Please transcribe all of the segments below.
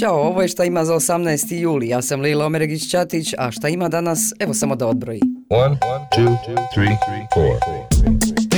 Ćao, ovo je šta ima za 18. juli. Ja sam Lila Omeregić-Ćatić, a šta ima danas, evo samo da odbroji. 1, 2, 3, 4.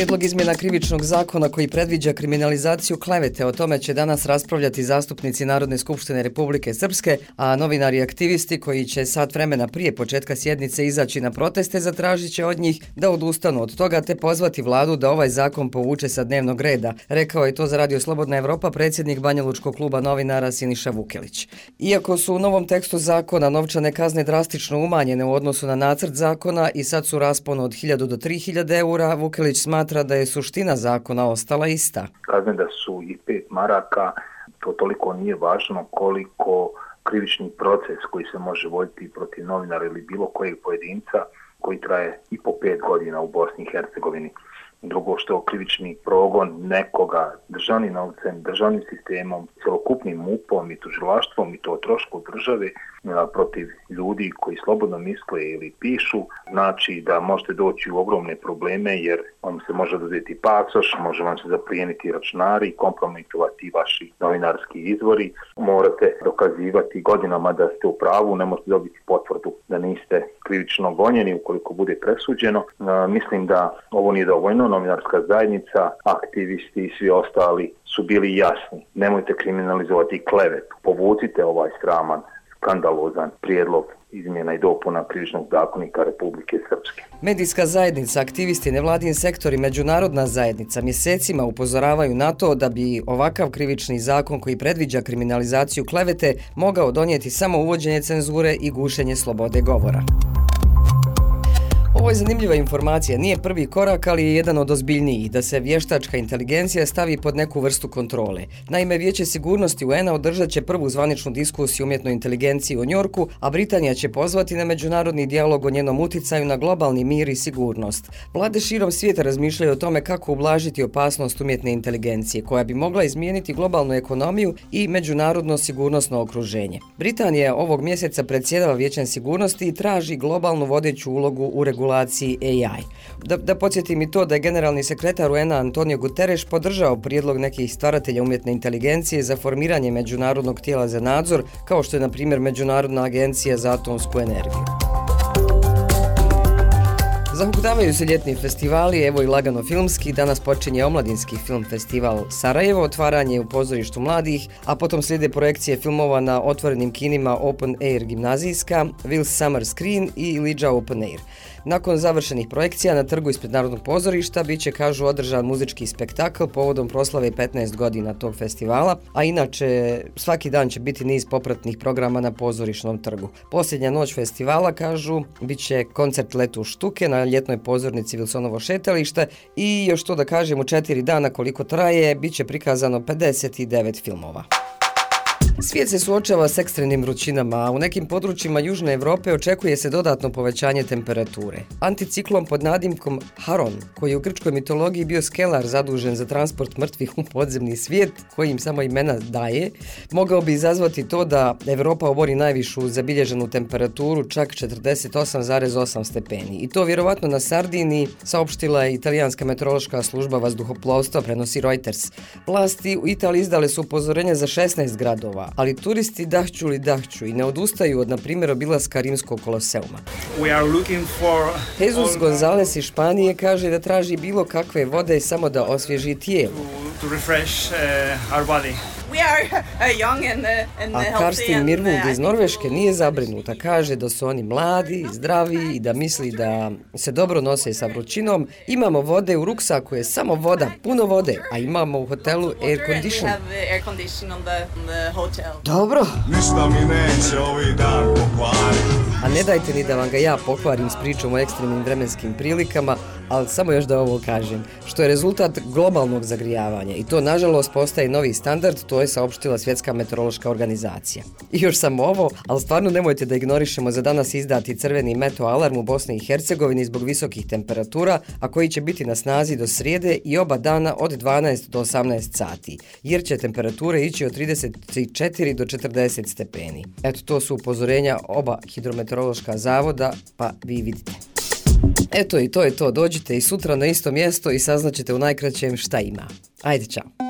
Prijedlog izmjena krivičnog zakona koji predviđa kriminalizaciju klevete, o tome će danas raspravljati zastupnici Narodne skupštine Republike Srpske, a novinari i aktivisti koji će sat vremena prije početka sjednice izaći na proteste zatražit će od njih da odustanu od toga te pozvati vladu da ovaj zakon povuče sa dnevnog reda. Rekao je to za Radio Slobodna Evropa predsjednik Banjalučkog kluba novinara Siniša Vukelić. Iako su u novom tekstu zakona novčane kazne drastično umanjene u odnosu na nacrt zakona i sad su raspon od 1000 do 3000 eura, Vukelić smatra smatra da je suština zakona ostala ista. Kazne da su i pet maraka, to toliko nije važno koliko krivični proces koji se može voditi protiv novinara ili bilo kojeg pojedinca koji traje i po pet godina u Bosni i Hercegovini drugo što krivični progon nekoga državnim novcem, državnim sistemom, celokupnim upom i tužilaštvom i to trošku države protiv ljudi koji slobodno misle ili pišu, znači da možete doći u ogromne probleme jer vam se može dozeti pasoš, može vam se zaplijeniti računari, kompromitovati vaši novinarski izvori, morate dokazivati godinama da ste u pravu, ne možete dobiti potvrdu da niste krivično gonjeni ukoliko bude presuđeno. E, mislim da ovo nije dovoljno, novinarska zajednica, aktivisti i svi ostali su bili jasni. Nemojte kriminalizovati klevetu. Povucite ovaj sraman, skandalozan prijedlog izmjena i dopuna krivičnog zakonika Republike Srpske. Medijska zajednica, aktivisti, nevladin sektor i međunarodna zajednica mjesecima upozoravaju na to da bi ovakav krivični zakon koji predviđa kriminalizaciju klevete mogao donijeti samo uvođenje cenzure i gušenje slobode govora. Ovo je zanimljiva informacija, nije prvi korak, ali je jedan od ozbiljnijih, da se vještačka inteligencija stavi pod neku vrstu kontrole. Naime, Vijeće sigurnosti UN-a održat će prvu zvaničnu diskusiju umjetnoj inteligenciji u Njorku, a Britanija će pozvati na međunarodni dijalog o njenom uticaju na globalni mir i sigurnost. Vlade širom svijeta razmišljaju o tome kako ublažiti opasnost umjetne inteligencije, koja bi mogla izmijeniti globalnu ekonomiju i međunarodno sigurnosno okruženje. Britanija ovog mjeseca predsjedava Vijećem sigurnosti i traži globalnu vodeću ulogu u regulaciji regulaciji AI. Da, da podsjetim i to da je generalni sekretar UN-a Antonio Guterres podržao prijedlog nekih stvaratelja umjetne inteligencije za formiranje međunarodnog tijela za nadzor, kao što je, na primjer, Međunarodna agencija za atomsku energiju. Zahukutavaju se ljetni festivali, evo i lagano filmski, danas počinje Omladinski film festival Sarajevo, otvaranje u pozorištu mladih, a potom slijede projekcije filmova na otvorenim kinima Open Air gimnazijska, Will Summer Screen i Lidža Open Air. Nakon završenih projekcija na trgu ispred Narodnog pozorišta bit će, kažu, održan muzički spektakl povodom proslave 15 godina tog festivala, a inače svaki dan će biti niz popratnih programa na pozorišnom trgu. Posljednja noć festivala, kažu, bit će koncert letu štuke na ljetnoj pozornici Wilsonovo šetalište i još to da kažem u četiri dana koliko traje, bit će prikazano 59 filmova. Svijet se suočava s ekstremnim vrućinama, a u nekim područjima Južne Evrope očekuje se dodatno povećanje temperature. Anticiklon pod nadimkom Haron, koji je u grčkoj mitologiji bio skelar zadužen za transport mrtvih u podzemni svijet, koji im samo imena daje, mogao bi izazvati to da Evropa obori najvišu zabilježenu temperaturu, čak 48,8 stepeni. I to vjerovatno na Sardini saopštila je italijanska meteorološka služba vazduhoplovstva, prenosi Reuters. Vlasti u Italiji izdale su upozorenje za 16 gradova, ali turisti dahću li dahću i ne odustaju od, na primjer, obilaska rimskog koloseuma. Jesus Gonzales iz Španije kaže da traži bilo kakve vode samo da osvježi tijelo. To, to refresh, uh, our body. A Karstin Mirvud iz Norveške nije zabrinuta. Kaže da su oni mladi, zdravi i da misli da se dobro nose sa vrućinom. Imamo vode u ruksaku, je samo voda, puno vode, a imamo u hotelu air condition. Dobro. Ništa mi neće ovi dan pokvariti. A ne dajte ni da vam ga ja pokvarim s pričom o ekstremnim vremenskim prilikama, ali samo još da ovo kažem, što je rezultat globalnog zagrijavanja i to nažalost postaje novi standard, to je saopštila Svjetska meteorološka organizacija. I još samo ovo, ali stvarno nemojte da ignorišemo za danas izdati crveni meto alarm u Bosni i Hercegovini zbog visokih temperatura, a koji će biti na snazi do srijede i oba dana od 12 do 18 sati, jer će temperature ići od 34 do 40 stepeni. Eto, to su upozorenja oba meteorološka zavoda, pa vi vidite. Eto i to je to, dođite i sutra na isto mjesto i saznaćete u najkraćem šta ima. Ajde, čao.